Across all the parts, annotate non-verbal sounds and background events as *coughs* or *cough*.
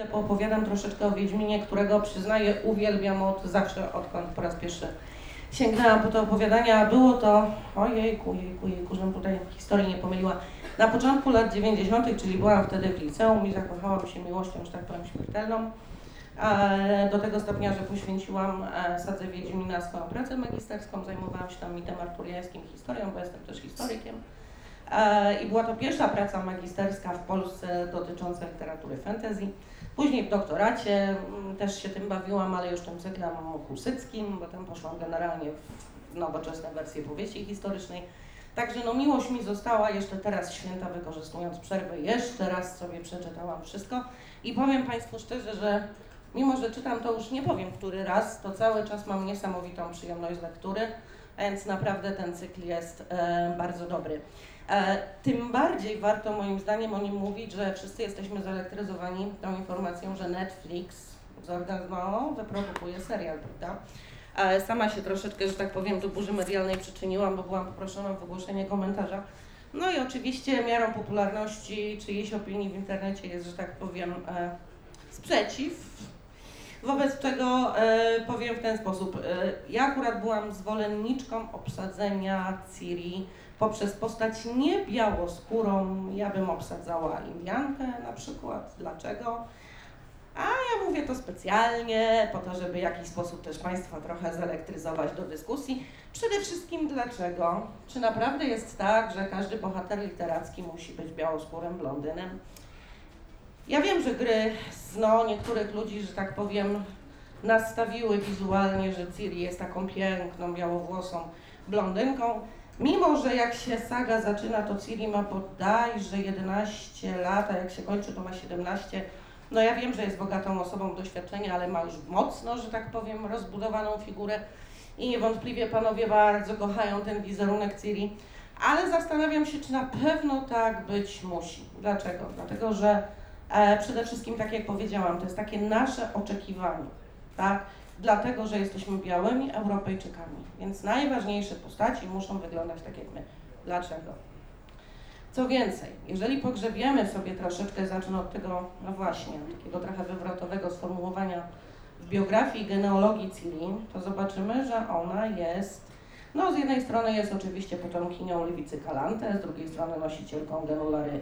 chwilę poopowiadam troszeczkę o Wiedźminie, którego przyznaję uwielbiam od zawsze, odkąd po raz pierwszy sięgnęłam po te opowiadania. Było to, ojejku, jejku, jejku, żebym tutaj historii nie pomyliła, na początku lat 90., czyli byłam wtedy w liceum i zakochałam się miłością, że tak powiem, śmiertelną. Do tego stopnia, że poświęciłam e, Sadze Wiedźmina swoją pracę magisterską, zajmowałam się tam mitem arturiańskim, historią, bo jestem też historykiem. E, I była to pierwsza praca magisterska w Polsce dotycząca literatury fantasy. Później w doktoracie mm, też się tym bawiłam, ale już tym cyklem husyckim, bo tam poszłam generalnie w nowoczesne wersje powieści historycznej. Także no miłość mi została, jeszcze teraz święta wykorzystując przerwę, jeszcze raz sobie przeczytałam wszystko i powiem Państwu szczerze, że mimo, że czytam to już nie powiem który raz, to cały czas mam niesamowitą przyjemność z lektury, więc naprawdę ten cykl jest e, bardzo dobry. E, tym bardziej warto moim zdaniem o nim mówić, że wszyscy jesteśmy zelektryzowani tą informacją, że Netflix zorganizował, wyprodukuje serial, prawda? E, sama się troszeczkę, że tak powiem, do burzy medialnej przyczyniłam, bo byłam poproszona o wygłoszenie komentarza. No i oczywiście miarą popularności czyjejś opinii w internecie jest, że tak powiem, e, sprzeciw. Wobec czego powiem w ten sposób. Ja akurat byłam zwolenniczką obsadzenia Ciri poprzez postać nie białoskórą. Ja bym obsadzała Indiankę na przykład. Dlaczego? A ja mówię to specjalnie, po to, żeby w jakiś sposób też Państwa trochę zelektryzować do dyskusji. Przede wszystkim dlaczego? Czy naprawdę jest tak, że każdy bohater literacki musi być białoskórym blondynem? Ja wiem, że gry no, niektórych ludzi, że tak powiem, nastawiły wizualnie, że Ciri jest taką piękną, białowłosą blondynką. Mimo, że jak się saga zaczyna, to Ciri ma bodajże 11 lat, a jak się kończy, to ma 17 no ja wiem, że jest bogatą osobą doświadczenia, ale ma już mocno, że tak powiem, rozbudowaną figurę i niewątpliwie panowie bardzo kochają ten wizerunek Ciri, ale zastanawiam się, czy na pewno tak być musi. Dlaczego? Dlatego, że e, przede wszystkim, tak jak powiedziałam, to jest takie nasze oczekiwanie, tak? Dlatego, że jesteśmy białymi Europejczykami, więc najważniejsze postaci muszą wyglądać tak jak my. Dlaczego? Co więcej, jeżeli pogrzebiemy sobie troszeczkę, zacznę od tego, no właśnie, takiego trochę wywrotowego sformułowania w biografii genealogii Ciri, to zobaczymy, że ona jest, no z jednej strony jest oczywiście potomkinią Lewicy Kalante, z drugiej strony nosicielką genulary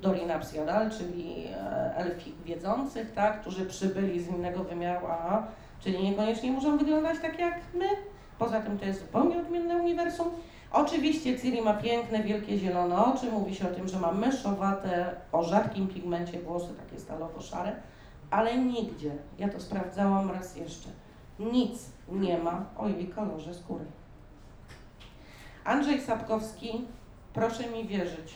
Dorina Psiadal, czyli e, elfik wiedzących, tak, którzy przybyli z innego wymiaru, a, czyli niekoniecznie muszą wyglądać tak jak my. Poza tym to jest zupełnie odmienne uniwersum. Oczywiście Ciri ma piękne, wielkie zielone oczy, mówi się o tym, że ma myszowate, o rzadkim pigmencie włosy, takie stalowo-szare, ale nigdzie, ja to sprawdzałam raz jeszcze, nic nie ma o jej kolorze skóry. Andrzej Sapkowski, proszę mi wierzyć,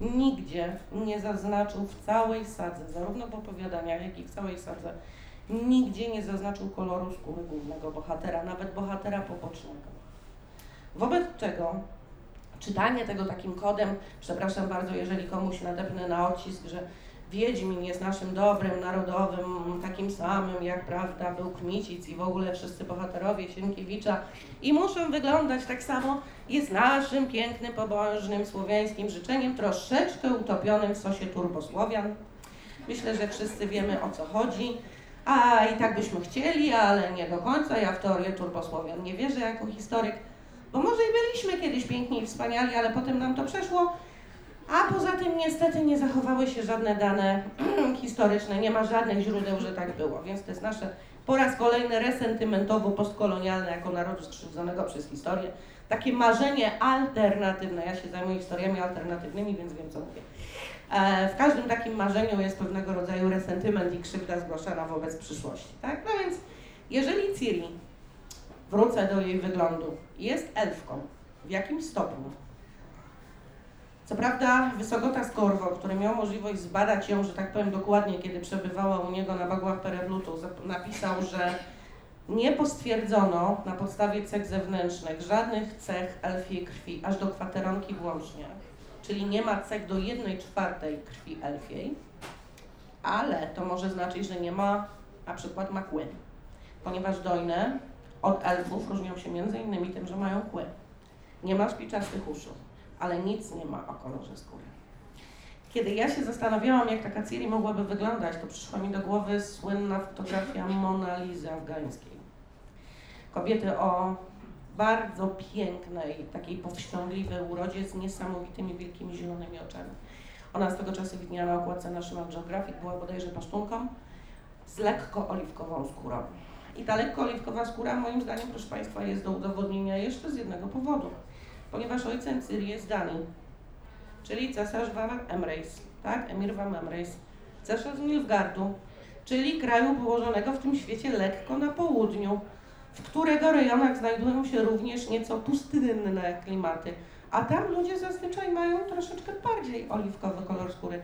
nigdzie nie zaznaczył w całej sadze, zarówno w opowiadaniach, jak i w całej sadze, nigdzie nie zaznaczył koloru skóry głównego bohatera, nawet bohatera pobocznego. Wobec czego czytanie tego takim kodem, przepraszam bardzo, jeżeli komuś nadepnę na odcisk, że Wiedźmin jest naszym dobrem narodowym, takim samym jak, prawda, był Kmicic i w ogóle wszyscy bohaterowie Sienkiewicza i muszą wyglądać tak samo, jest naszym pięknym, pobożnym, słowiańskim życzeniem, troszeczkę utopionym w sosie turbosłowian. Myślę, że wszyscy wiemy o co chodzi. A i tak byśmy chcieli, ale nie do końca. Ja w teorię turbosłowian nie wierzę jako historyk. Bo może i byliśmy kiedyś piękni i wspaniali, ale potem nam to przeszło. A poza tym niestety nie zachowały się żadne dane *clears throat* historyczne, nie ma żadnych źródeł, że tak było. Więc to jest nasze po raz kolejny resentymentowo-postkolonialne jako narodu skrzywdzonego przez historię. Takie marzenie alternatywne. Ja się zajmuję historiami alternatywnymi, więc wiem co mówię. E, w każdym takim marzeniu jest pewnego rodzaju resentyment i krzywda zgłaszana wobec przyszłości. Tak? No więc jeżeli Ciri wrócę do jej wyglądu. Jest elfką. W jakim stopniu? Co prawda Wysogota Skorwo, który miał możliwość zbadać ją, że tak powiem dokładnie, kiedy przebywała u niego na bagłach Pereblutu, napisał, że nie postwierdzono na podstawie cech zewnętrznych żadnych cech elfiej krwi, aż do kwateronki włącznie. Czyli nie ma cech do jednej czwartej krwi elfiej, ale to może znaczyć, że nie ma na przykład makły, ponieważ dojne od elfów różnią się między innymi tym, że mają kły. Nie ma szpiczastych uszu, ale nic nie ma o kolorze skóry. Kiedy ja się zastanawiałam, jak taka Ciri mogłaby wyglądać, to przyszła mi do głowy słynna fotografia Mona Lizy afgańskiej. Kobiety o bardzo pięknej, takiej powściągliwej urodzie z niesamowitymi wielkimi zielonymi oczami. Ona z tego czasu widniała na okładce National Geographic, była bodajże pasztunką z lekko oliwkową skórą. I ta lekko oliwkowa skóra, moim zdaniem, proszę Państwa, jest do udowodnienia jeszcze z jednego powodu. Ponieważ ojcem Cyrii jest Danii, czyli cesarz Van Emrys, tak? Emir Van Emrys, cesarz z Nilfgardu, czyli kraju położonego w tym świecie lekko na południu, w którego rejonach znajdują się również nieco pustynne klimaty, a tam ludzie zazwyczaj mają troszeczkę bardziej oliwkowy kolor skóry.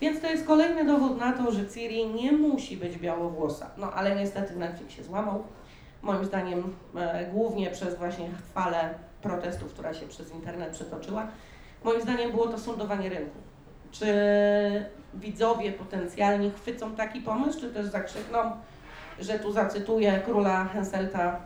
Więc to jest kolejny dowód na to, że Ciri nie musi być białowłosa. No ale niestety Netflix się złamał. Moim zdaniem e, głównie przez właśnie falę protestów, która się przez internet przetoczyła. Moim zdaniem było to sądowanie rynku. Czy widzowie potencjalni chwycą taki pomysł, czy też zakrzykną, że tu zacytuję króla Henselta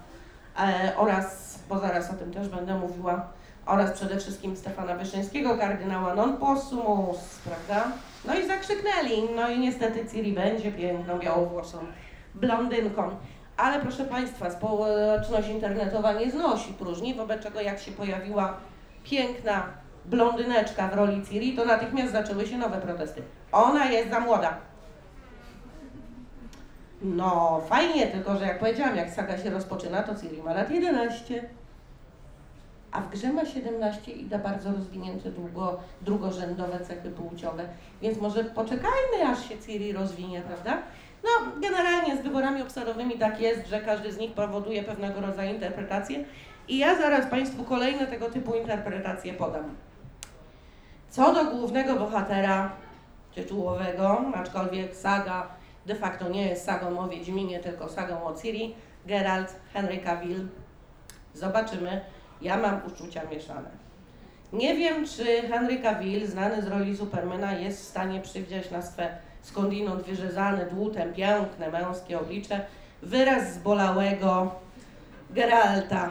e, oraz, bo zaraz o tym też będę mówiła, oraz przede wszystkim Stefana Wyszyńskiego, kardynała non possumus, prawda? No i zakrzyknęli, no i niestety Ciri będzie piękną, białowłosą blondynką. Ale proszę Państwa, społeczność internetowa nie znosi próżni, wobec czego jak się pojawiła piękna blondyneczka w roli Ciri, to natychmiast zaczęły się nowe protesty. Ona jest za młoda. No, fajnie, tylko że jak powiedziałam, jak saga się rozpoczyna, to Ciri ma lat 11 a w grze ma 17 i da bardzo rozwinięte długo, drugorzędowe cechy płciowe, więc może poczekajmy, aż się Ciri rozwinie, prawda? No, generalnie z wyborami obsadowymi tak jest, że każdy z nich powoduje pewnego rodzaju interpretację i ja zaraz Państwu kolejne tego typu interpretacje podam. Co do głównego bohatera tytułowego, aczkolwiek saga de facto nie jest sagą o Wiedźminie, tylko sagą o Ciri, Geralt, Henry Cavill. Zobaczymy, ja mam uczucia mieszane. Nie wiem, czy Henry Cavill, znany z roli Supermana, jest w stanie przywdziać na swe skądinąd wyrzezane dłutem, piękne męskie oblicze, wyraz zbolałego Geralta.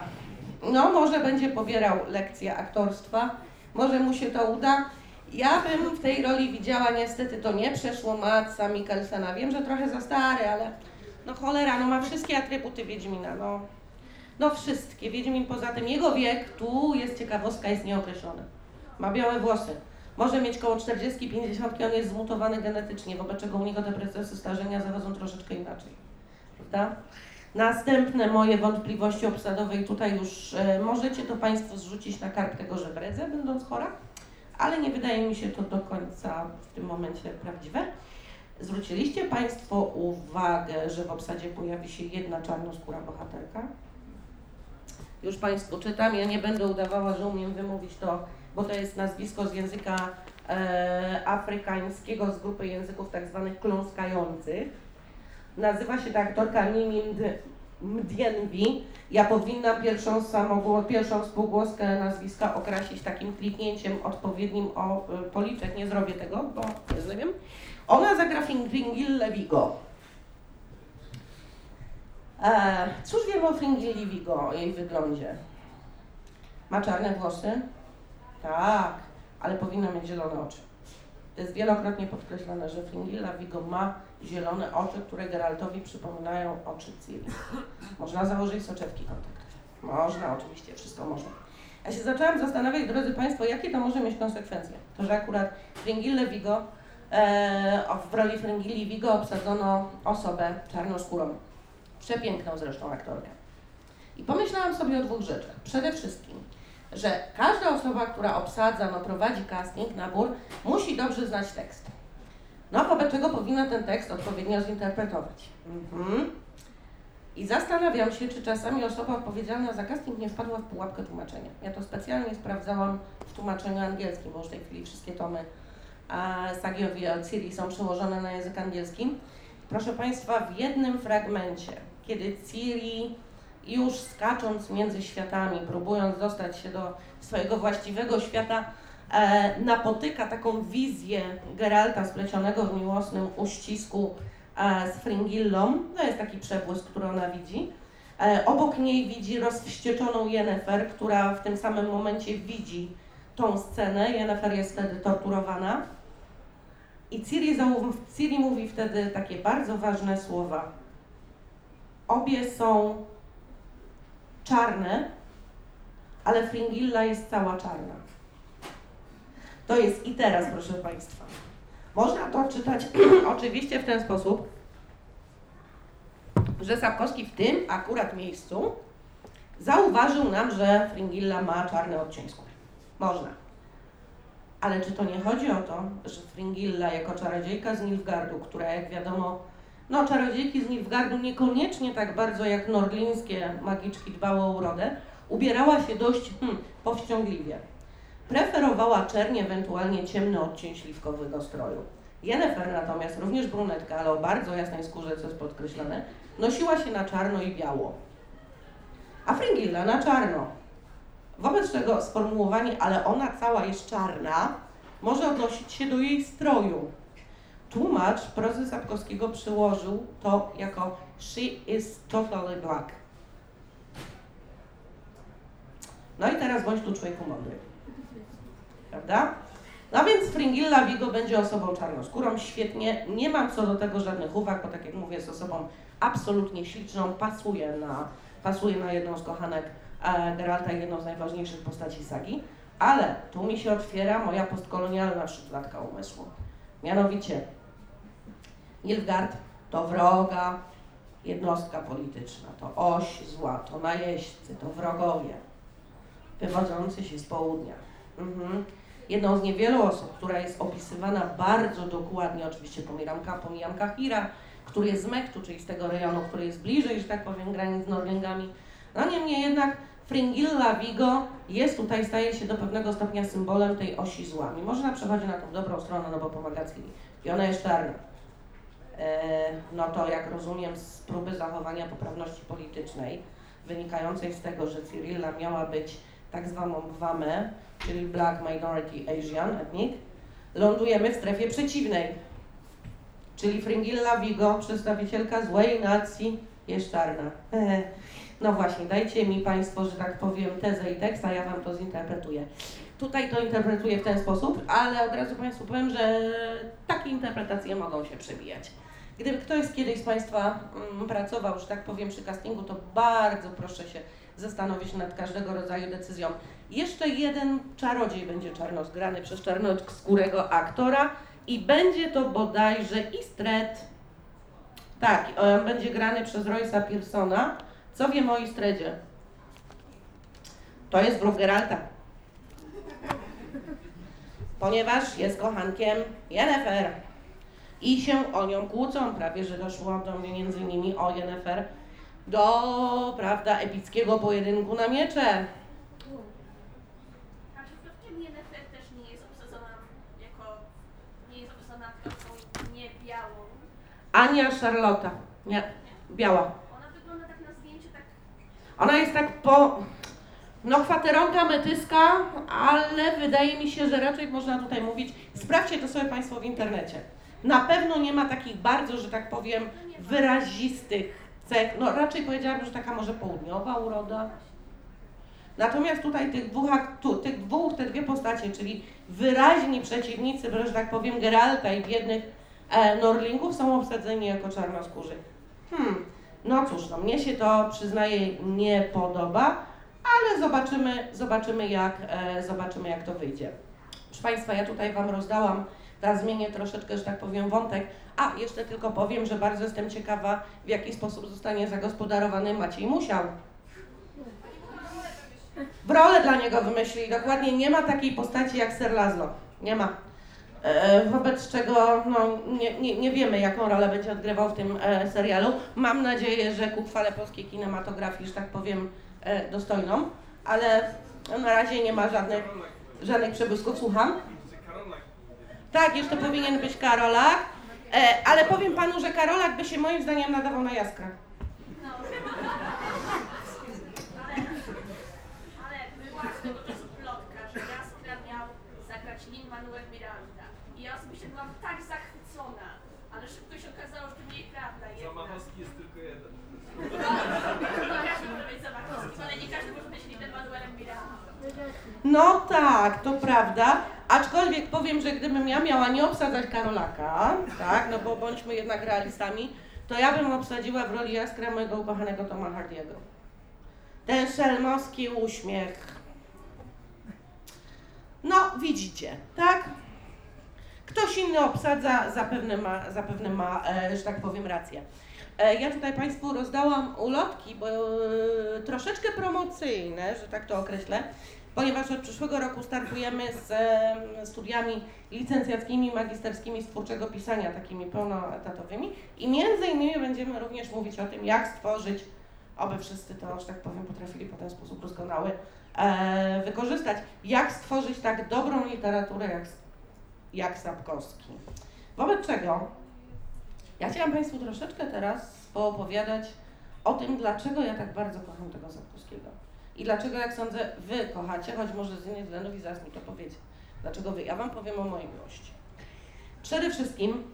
No, może będzie pobierał lekcje aktorstwa, może mu się to uda. Ja bym w tej roli widziała, niestety to nie przeszło Matsa Mikkelsena. Wiem, że trochę za stary, ale no cholera, no ma wszystkie atrybuty Wiedźmina, no. No wszystkie. Wiedźmin poza tym, jego wiek, tu jest ciekawostka, jest nieokreślony. Ma białe włosy. Może mieć koło 40-50, on jest zmutowany genetycznie, wobec czego u niego te procesy starzenia zachodzą troszeczkę inaczej. Prawda? Następne moje wątpliwości obsadowe i tutaj już e, możecie to Państwo zrzucić na kartkę gorzewredzę, będąc chora, ale nie wydaje mi się to do końca w tym momencie prawdziwe. Zwróciliście Państwo uwagę, że w obsadzie pojawi się jedna czarnoskóra bohaterka? Już Państwu czytam, ja nie będę udawała, że umiem wymówić to, bo to jest nazwisko z języka e, afrykańskiego, z grupy języków tak zwanych kląskających. Nazywa się ta aktorka Mimi Mdienwi. Ja powinnam pierwszą, samogło, pierwszą spółgłoskę nazwiska okrasić takim kliknięciem odpowiednim o y, policzek. Nie zrobię tego, bo nie wiem. Ona zagra Fingille Vigo. E, cóż wiemy o Fringilli Vigo, o jej wyglądzie? Ma czarne włosy? Tak, ale powinna mieć zielone oczy. To jest wielokrotnie podkreślone, że Fringilla Vigo ma zielone oczy, które Geraltowi przypominają oczy Ciri. Można założyć soczewki kontaktowe. Można, oczywiście, wszystko można. Ja się zaczęłam zastanawiać, drodzy Państwo, jakie to może mieć konsekwencje. To, że akurat Fringille Vigo, e, w roli Fringilli Vigo obsadzono osobę czarnoskórą. Przepiękną zresztą aktorkę. I pomyślałam sobie o dwóch rzeczach. Przede wszystkim, że każda osoba, która obsadza, no prowadzi casting, nabór, musi dobrze znać tekst. No, wobec czego powinna ten tekst odpowiednio zinterpretować. Mhm. I zastanawiam się, czy czasami osoba odpowiedzialna za casting nie wpadła w pułapkę tłumaczenia. Ja to specjalnie sprawdzałam w tłumaczeniu angielskim, bo w tej chwili wszystkie tomy Sagi of Ciri są przełożone na język angielski. Proszę Państwa, w jednym fragmencie kiedy Ciri już skacząc między światami, próbując dostać się do swojego właściwego świata, napotyka taką wizję Geralta splecionego w miłosnym uścisku e, z Fringillą. To jest taki przebłysk, który ona widzi. E, obok niej widzi rozwścieczoną Yennefer, która w tym samym momencie widzi tą scenę. Yennefer jest wtedy torturowana. I Ciri, Ciri mówi wtedy takie bardzo ważne słowa. Obie są czarne, ale Fringilla jest cała czarna. To jest i teraz, proszę Państwa. Można to czytać *clears throat* oczywiście w ten sposób, że Sapkowski w tym akurat miejscu zauważył nam, że Fringilla ma czarny odcień skóry. Można. Ale czy to nie chodzi o to, że Fringilla jako czarodziejka z Nilfgardu, która jak wiadomo, no czarodziejki z Nilfgardu niekoniecznie tak bardzo jak norlińskie magiczki dbały o urodę, ubierała się dość hmm, powściągliwie. Preferowała czerń, ewentualnie ciemny odcień śliwkowego stroju. Jennifer natomiast, również brunetka, ale o bardzo jasnej skórze, co jest podkreślone, nosiła się na czarno i biało. A Fringilla na czarno. Wobec czego sformułowanie, ale ona cała jest czarna, może odnosić się do jej stroju. Tłumacz prozy Sapkowskiego przyłożył to jako she is totally black. No i teraz bądź tu człowieku mądry. Prawda? No więc Fringilla Vigo będzie osobą czarnoskórą, świetnie. Nie mam co do tego żadnych uwag, bo tak jak mówię, jest osobą absolutnie śliczną, pasuje na, pasuje na jedną z kochanek e, Geralta jedną z najważniejszych postaci sagi. Ale tu mi się otwiera moja postkolonialna szufladka umysłu. Mianowicie Nilfgaard to wroga jednostka polityczna, to oś zła, to najeźdźcy, to wrogowie wywodzący się z południa. Mhm. Jedną z niewielu osób, która jest opisywana bardzo dokładnie, oczywiście pomijam, pomijam Kahira, który jest z Mechtu, czyli z tego rejonu, który jest bliżej, że tak powiem, granic z Norwegami. No niemniej jednak Fringilla Vigo jest tutaj, staje się do pewnego stopnia symbolem tej osi zła. Mimo, że ona przechodzi na tą dobrą stronę, no bo pomaga. I ona jest czarna. E, no to jak rozumiem z próby zachowania poprawności politycznej, wynikającej z tego, że Cyrilla miała być tak zwaną WAMę, czyli Black Minority Asian Ethnic, lądujemy w strefie przeciwnej. Czyli Fringilla Vigo, przedstawicielka złej nacji, jest czarna. *laughs* No właśnie, dajcie mi Państwo, że tak powiem, tezę i tekst, a ja Wam to zinterpretuję. Tutaj to interpretuję w ten sposób, ale od razu Państwu powiem, że takie interpretacje mogą się przebijać. Gdyby ktoś kiedyś z Państwa mm, pracował, że tak powiem, przy castingu, to bardzo proszę się zastanowić nad każdego rodzaju decyzją. Jeszcze jeden czarodziej będzie czarno zgrany przez czarnoskórego aktora i będzie to bodajże Istred. Tak, on będzie grany przez Roysa Pearsona. Co wiem o Istredzie? To jest wróg Geralta. Ponieważ jest kochankiem Yennefer i się o nią kłócą, prawie że doszło do między nimi o Yennefer do, prawda, epickiego pojedynku na miecze. Ania Charlotta, nie, biała. Ona wygląda tak na zdjęciu tak, Ona jest tak po, no kwateronka metyska, ale wydaje mi się, że raczej można tutaj mówić, sprawdźcie to sobie Państwo w internecie. Na pewno nie ma takich bardzo, że tak powiem, wyrazistych cech, no raczej powiedziałabym, że taka może południowa uroda. Natomiast tutaj tych dwóch, tu, tych dwóch, te dwie postacie, czyli wyraźni przeciwnicy, że tak powiem, Geralta i biednych e, Norlingów są obsadzeni jako czarnoskórzy. Hmm, no cóż, no mnie się to przyznaję nie podoba, ale zobaczymy, zobaczymy, jak, e, zobaczymy jak to wyjdzie. Proszę Państwa, ja tutaj Wam rozdałam, teraz zmienię troszeczkę, że tak powiem, wątek. A, jeszcze tylko powiem, że bardzo jestem ciekawa, w jaki sposób zostanie zagospodarowany Maciej Musiał. W rolę dla niego wymyślili, dokładnie nie ma takiej postaci jak Ser Laszlo. Nie ma. E, wobec czego no, nie, nie, nie wiemy, jaką rolę będzie odgrywał w tym e, serialu. Mam nadzieję, że ku chwale polskiej kinematografii, że tak powiem, e, dostojną, ale na razie nie ma żadnych, żadnych przebłysków. Słucham? Tak, jeszcze powinien być Karolak, e, ale powiem panu, że Karolak by się moim zdaniem nadawał na jaskra. no. Ale, ale była czasu plotka, że Jaskra miał zagrać Lin-Manuel Miranda. I ja osobiście byłam tak zachwycona, ale szybko się okazało, że to. Zamachowski jest tylko jeden. Może być Zamachowskim, ale nie każdy może być Miranda. No tak, to prawda. Aczkolwiek powiem, że gdybym ja miała nie obsadzać Karolaka, tak, no bo bądźmy jednak realistami, to ja bym obsadziła w roli Jaskra mojego ukochanego Toma Hardiego. Ten szelmowski uśmiech. No, widzicie, tak? Ktoś inny obsadza, zapewne ma, zapewne ma e, że tak powiem, rację. E, ja tutaj Państwu rozdałam ulotki, bo e, troszeczkę promocyjne, że tak to określę, ponieważ od przyszłego roku startujemy z studiami licencjackimi, magisterskimi z twórczego pisania, takimi pełnoetatowymi i między innymi będziemy również mówić o tym, jak stworzyć, aby wszyscy to, że tak powiem, potrafili po ten sposób doskonały e, wykorzystać, jak stworzyć tak dobrą literaturę, jak, jak Sapkowski. Wobec czego ja chciałam Państwu troszeczkę teraz poopowiadać o tym, dlaczego ja tak bardzo kocham tego Sapkowskiego. I dlaczego, jak sądzę, Wy kochacie, choć może z innych względów i zaraz mi to powiecie. Dlaczego Wy? Ja Wam powiem o mojej miłości. Przede wszystkim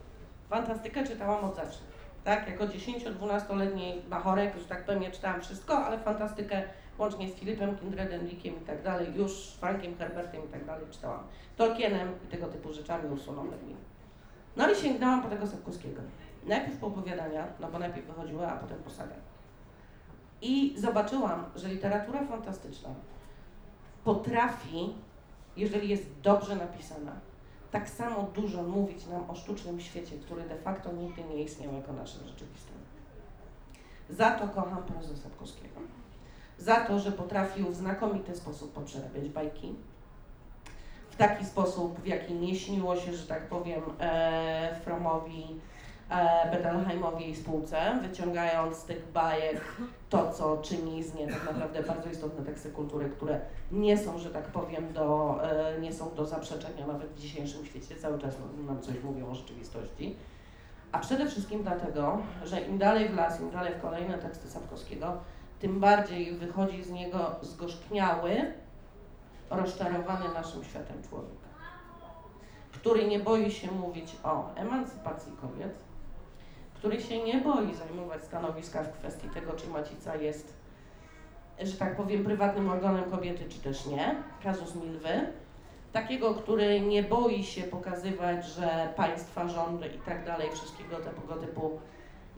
fantastykę czytałam od zawsze. Tak, jako 10-12-letni bachorek, że tak powiem, ja czytałam wszystko, ale fantastykę łącznie z Filipem Kindredem, Dickiem i tak dalej, już Frankiem Herbertem i tak dalej czytałam. Tolkienem i tego typu rzeczami Ursulą Le Guin. No i sięgnęłam po tego Sapkowskiego. Najpierw po opowiadania, no bo najpierw wychodziły, a potem po sagach. I zobaczyłam, że literatura fantastyczna potrafi, jeżeli jest dobrze napisana, tak samo dużo mówić nam o sztucznym świecie, który de facto nigdy nie istniał jako nasza rzeczywistość. Za to kocham prozę Sapkowskiego. Za to, że potrafił w znakomity sposób poprzerabiać bajki. W taki sposób, w jaki nie śniło się, że tak powiem, e, Fromowi, Bettelheimowi i spółce, wyciągając z tych bajek to, co czyni z nie tak naprawdę bardzo istotne teksty kultury, które nie są, że tak powiem, do, e, nie są do zaprzeczenia nawet w dzisiejszym świecie, cały czas nam coś mówią o rzeczywistości. A przede wszystkim dlatego, że im dalej w las, im dalej w kolejne teksty Sapkowskiego, tym bardziej wychodzi z niego zgorzkniały, rozczarowany naszym światem człowieka, który nie boi się mówić o emancypacji kobiet, który się nie boi zajmować stanowiska w kwestii tego, czy macica jest, że tak powiem, prywatnym organem kobiety, czy też nie, kazus Milwy, takiego, który nie boi się pokazywać, że państwa, rządy i tak dalej, wszystkiego tego typu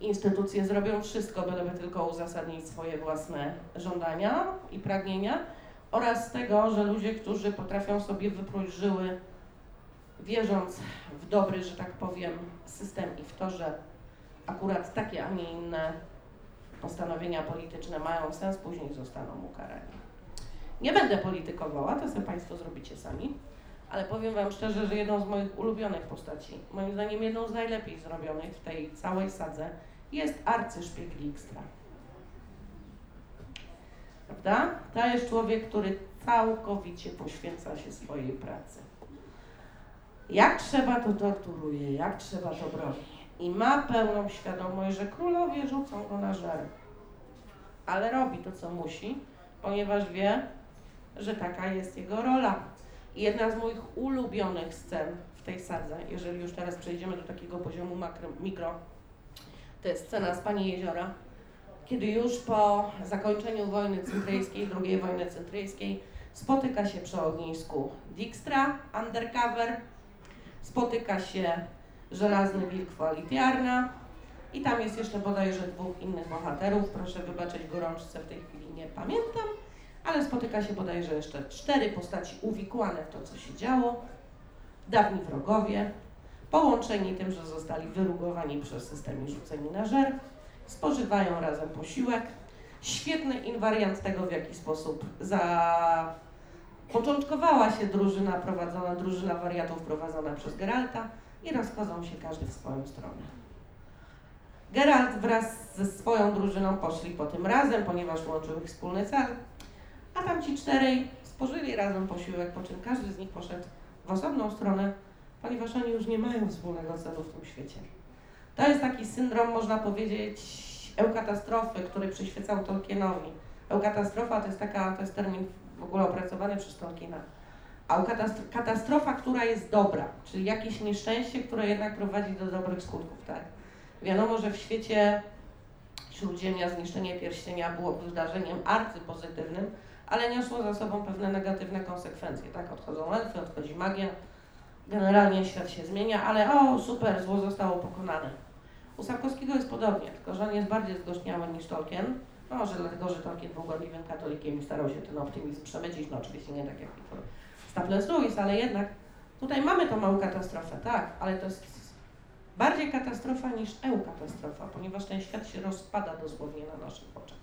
instytucje zrobią wszystko, byleby tylko uzasadnić swoje własne żądania i pragnienia. Oraz tego, że ludzie, którzy potrafią sobie wypróć żyły, wierząc w dobry, że tak powiem, system i w to, że akurat takie, a nie inne postanowienia polityczne mają sens, później zostaną ukarani. Nie będę politykowała, to sobie Państwo zrobicie sami, ale powiem Wam szczerze, że jedną z moich ulubionych postaci, moim zdaniem jedną z najlepiej zrobionych w tej całej sadze, jest arcyszpieg Dijkstra. Prawda? To jest człowiek, który całkowicie poświęca się swojej pracy. Jak trzeba, to torturuje, jak trzeba, to broni. I ma pełną świadomość, że królowie rzucą go na żer. Ale robi to, co musi, ponieważ wie, że taka jest jego rola. I jedna z moich ulubionych scen w tej sadze, jeżeli już teraz przejdziemy do takiego poziomu makro, mikro, to jest scena z Pani Jeziora, kiedy już po zakończeniu wojny cyntryjskiej, II wojny cyntryjskiej, spotyka się przy ognisku Dijkstra, undercover, spotyka się Żelazny Wilk Walitiarna i tam jest jeszcze bodajże dwóch innych bohaterów, proszę wybaczyć gorączce, w tej chwili nie pamiętam, ale spotyka się bodajże jeszcze cztery postaci uwikłane w to, co się działo, dawni wrogowie, połączeni tym, że zostali wyrugowani przez system i rzuceni na żer, spożywają razem posiłek. Świetny inwariant tego, w jaki sposób za... początkowała się drużyna prowadzona, drużyna wariatów prowadzona przez Geralta i rozchodzą się każdy w swoją stronę. Geralt wraz ze swoją drużyną poszli po tym razem, ponieważ łączył ich wspólny cel, a tamci czterej spożyli razem posiłek, po czym każdy z nich poszedł w osobną stronę, ponieważ oni już nie mają wspólnego celu w tym świecie. To jest taki syndrom, można powiedzieć, eukatastrofy, który przyświecał Tolkienowi. Eukatastrofa to jest taka, to jest termin w ogóle opracowany przez Tolkiena. A katastrofa, która jest dobra, czyli jakieś nieszczęście, które jednak prowadzi do dobrych skutków, tak? Wiadomo, że w świecie Śródziemia zniszczenie pierścienia było wydarzeniem arcypozytywnym, ale niosło za sobą pewne negatywne konsekwencje, tak? Odchodzą elfy, odchodzi magia, generalnie świat się zmienia, ale o super, zło zostało pokonane. U Sapkowskiego jest podobnie, tylko że on jest bardziej zgorzniały niż Tolkien. No może dlatego, że Tolkien był gorliwym katolikiem i starał się ten optymizm przemycić, no oczywiście nie tak jak Victor Staples Lewis, ale jednak tutaj mamy tą małą katastrofę, tak, ale to jest bardziej katastrofa niż eukatastrofa, ponieważ ten świat się rozpada dosłownie na naszych oczach.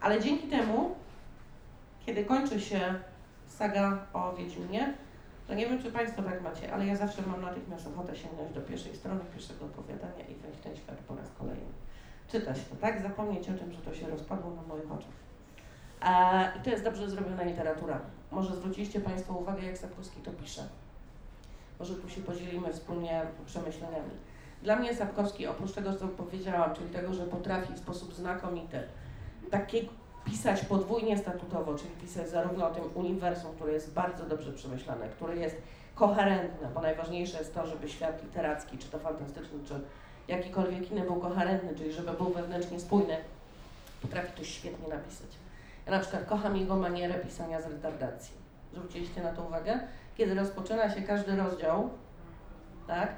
Ale dzięki temu, kiedy kończy się saga o Wiedźminie, to nie wiem, czy Państwo tak macie, ale ja zawsze mam natychmiast ochotę sięgnąć do pierwszej strony, pierwszego opowiadania i wejść w ten świat po raz kolejny. Czytać to, tak? Zapomnieć o tym, że to się rozpadło na moich oczach. E, I to jest dobrze zrobiona literatura. Może zwróciliście Państwo uwagę, jak Sapkowski to pisze. Może tu się podzielimy wspólnie przemyśleniami. Dla mnie Sapkowski, oprócz tego, co powiedziałam, czyli tego, że potrafi w sposób znakomity takie pisać podwójnie statutowo, czyli pisać zarówno o tym uniwersum, które jest bardzo dobrze przemyślane, które jest koherentne, bo najważniejsze jest to, żeby świat literacki, czy to fantastyczny, czy jakikolwiek inny był koherentny, czyli żeby był wewnętrznie spójny, potrafi to świetnie napisać. Ja na przykład kocham jego manierę pisania z retardacji. Zwróciliście na to uwagę? Kiedy rozpoczyna się każdy rozdział, tak,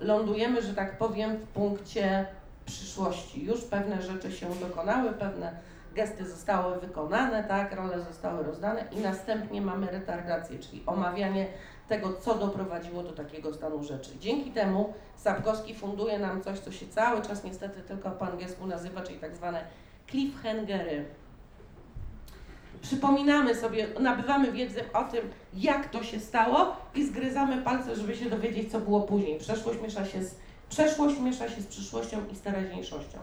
lądujemy, że tak powiem, w punkcie przyszłości. Już pewne rzeczy się dokonały, pewne gesty zostały wykonane, tak, role zostały rozdane i następnie mamy retardację, czyli omawianie tego, co doprowadziło do takiego stanu rzeczy. Dzięki temu Sapkowski funduje nam coś, co się cały czas niestety tylko po angielsku nazywa, czyli tak zwane cliffhangery. Przypominamy sobie, nabywamy wiedzę o tym, jak to się stało i zgryzamy palce, żeby się dowiedzieć, co było później. Przeszłość miesza się z, przeszłość miesza się z przyszłością i z teraźniejszością.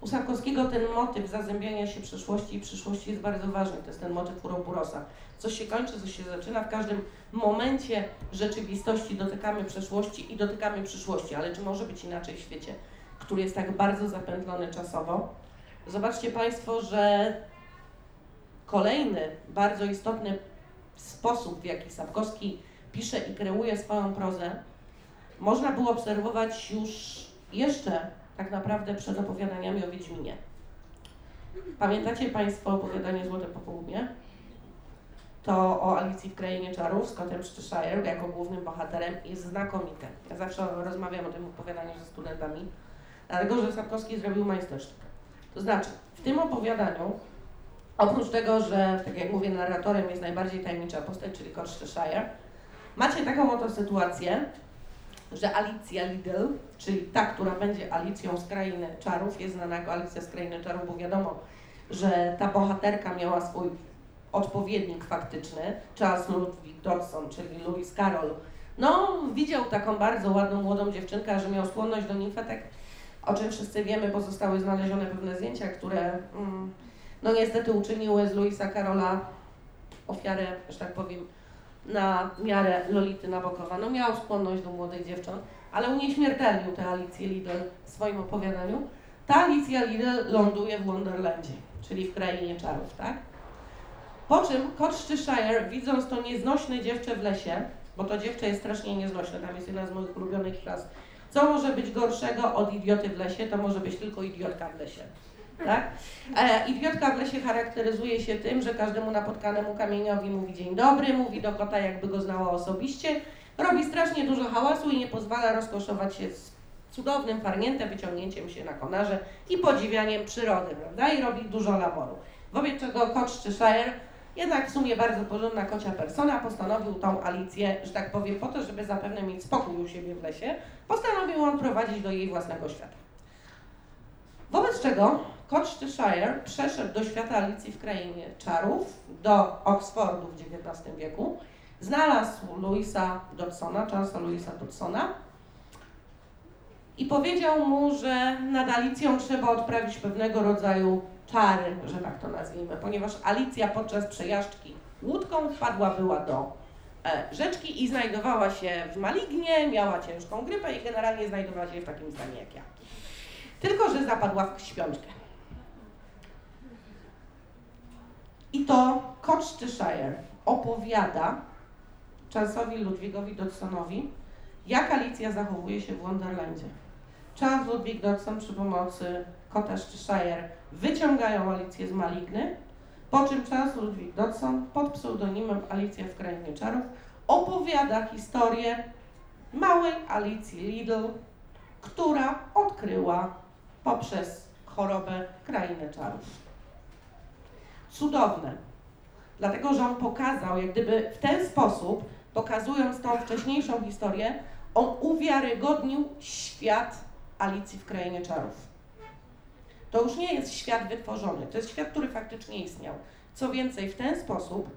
U Sarkowskiego ten motyw zazębiania się przeszłości i przyszłości jest bardzo ważny. To jest ten motyw Uroburosa. Coś się kończy, coś się zaczyna. W każdym momencie rzeczywistości dotykamy przeszłości i dotykamy przyszłości. Ale czy może być inaczej w świecie, który jest tak bardzo zapętlony czasowo? Zobaczcie Państwo, że kolejny bardzo istotny sposób, w jaki Sapkowski pisze i kreuje swoją prozę, można było obserwować już jeszcze tak naprawdę przed opowiadaniami o Wiedźminie. Pamiętacie Państwo opowiadanie Złote Popołudnie? To o Alicji w Krainie Czarów, Scottem Cheshire jako głównym bohaterem jest znakomite. Ja zawsze rozmawiam o tym opowiadaniu ze studentami, dlatego że Sapkowski zrobił majstersztyk. To znaczy, w tym opowiadaniu, oprócz tego, że, tak jak mówię, narratorem jest najbardziej tajemnicza postać, czyli Coach Cheshire, macie taką oto sytuację, że Alicja Lidl, czyli ta, która będzie Alicją z Krainy Czarów, jest znana jako Alicja z Krainy Czarów, bo wiadomo, że ta bohaterka miała swój odpowiednik faktyczny, Charles Ludwig Dodson, czyli Louis Carroll. No, widział taką bardzo ładną, młodą dziewczynkę, że miał skłonność do nimfetek, o czym wszyscy wiemy, bo zostały znalezione pewne zdjęcia, które mm, no niestety uczyniły z Louisa Carola ofiarę, że tak powiem, na miarę Lolity Nabokowa. No miał skłonność do młodych dziewcząt, ale unieśmiertelnił tę Alicję Lidl w swoim opowiadaniu. Ta Alicja Lidl ląduje w Wonderlandzie, czyli w krainie czarów, tak? Po czym Shire, widząc to nieznośne dziewczę w lesie, bo to dziewczę jest strasznie nieznośne, tam jest jedna z moich ulubionych klas, co może być gorszego od idioty w lesie? To może być tylko idiotka w lesie. Tak? E, idiotka w lesie charakteryzuje się tym, że każdemu napotkanemu kamieniowi mówi dzień dobry, mówi do kota jakby go znała osobiście, robi strasznie dużo hałasu i nie pozwala rozkoszować się z cudownym farniętem, wyciągnięciem się na konarze i podziwianiem przyrody, prawda? I robi dużo laboru. Wobec czego kot Cheshire, jednak w sumie bardzo porządna kocia persona, postanowił tą Alicję, że tak powiem, po to, żeby zapewne mieć spokój u siebie w lesie, postanowił on prowadzić do jej własnego świata. Wobec czego Colchester przeszedł do świata Alicji w Krainie Czarów, do Oxfordu w XIX wieku, znalazł Louisa Dodsona, Charlesa Louisa Dodsona i powiedział mu, że nad Alicją trzeba odprawić pewnego rodzaju czary, że tak to nazwijmy, ponieważ Alicja podczas przejażdżki łódką wpadła była do e, rzeczki i znajdowała się w malignie, miała ciężką grypę i generalnie znajdowała się w takim stanie jak ja. Tylko, że zapadła w śpiączkę. I to Colchester opowiada Charlesowi Ludwigowi Dodsonowi, jak Alicja zachowuje się w Wonderlandzie. Charles Ludwig Dodson przy pomocy kota Cheshire wyciągają Alicję z maligny, po czym Charles Ludwig Dodson pod pseudonimem Alicja w Krainie Czarów opowiada historię małej Alicji Lidl, która odkryła poprzez chorobę krainę czarów. Cudowne, dlatego że on pokazał, jak gdyby w ten sposób, pokazując tą wcześniejszą historię, on uwiarygodnił świat Alicji w krainie czarów. To już nie jest świat wytworzony, to jest świat, który faktycznie istniał. Co więcej, w ten sposób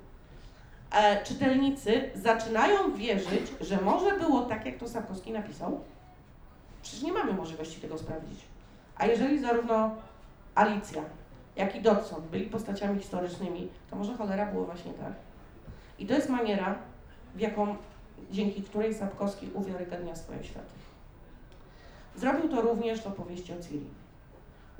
e, czytelnicy zaczynają wierzyć, że może było tak, jak to Sapkowski napisał. Przecież nie mamy możliwości tego sprawdzić. A jeżeli zarówno Alicja, jak i Dodson byli postaciami historycznymi, to może cholera było właśnie tak. I to jest maniera, w jaką, dzięki której Sapkowski uwiarygadnia swoje światy. Zrobił to również w opowieści o Ciri,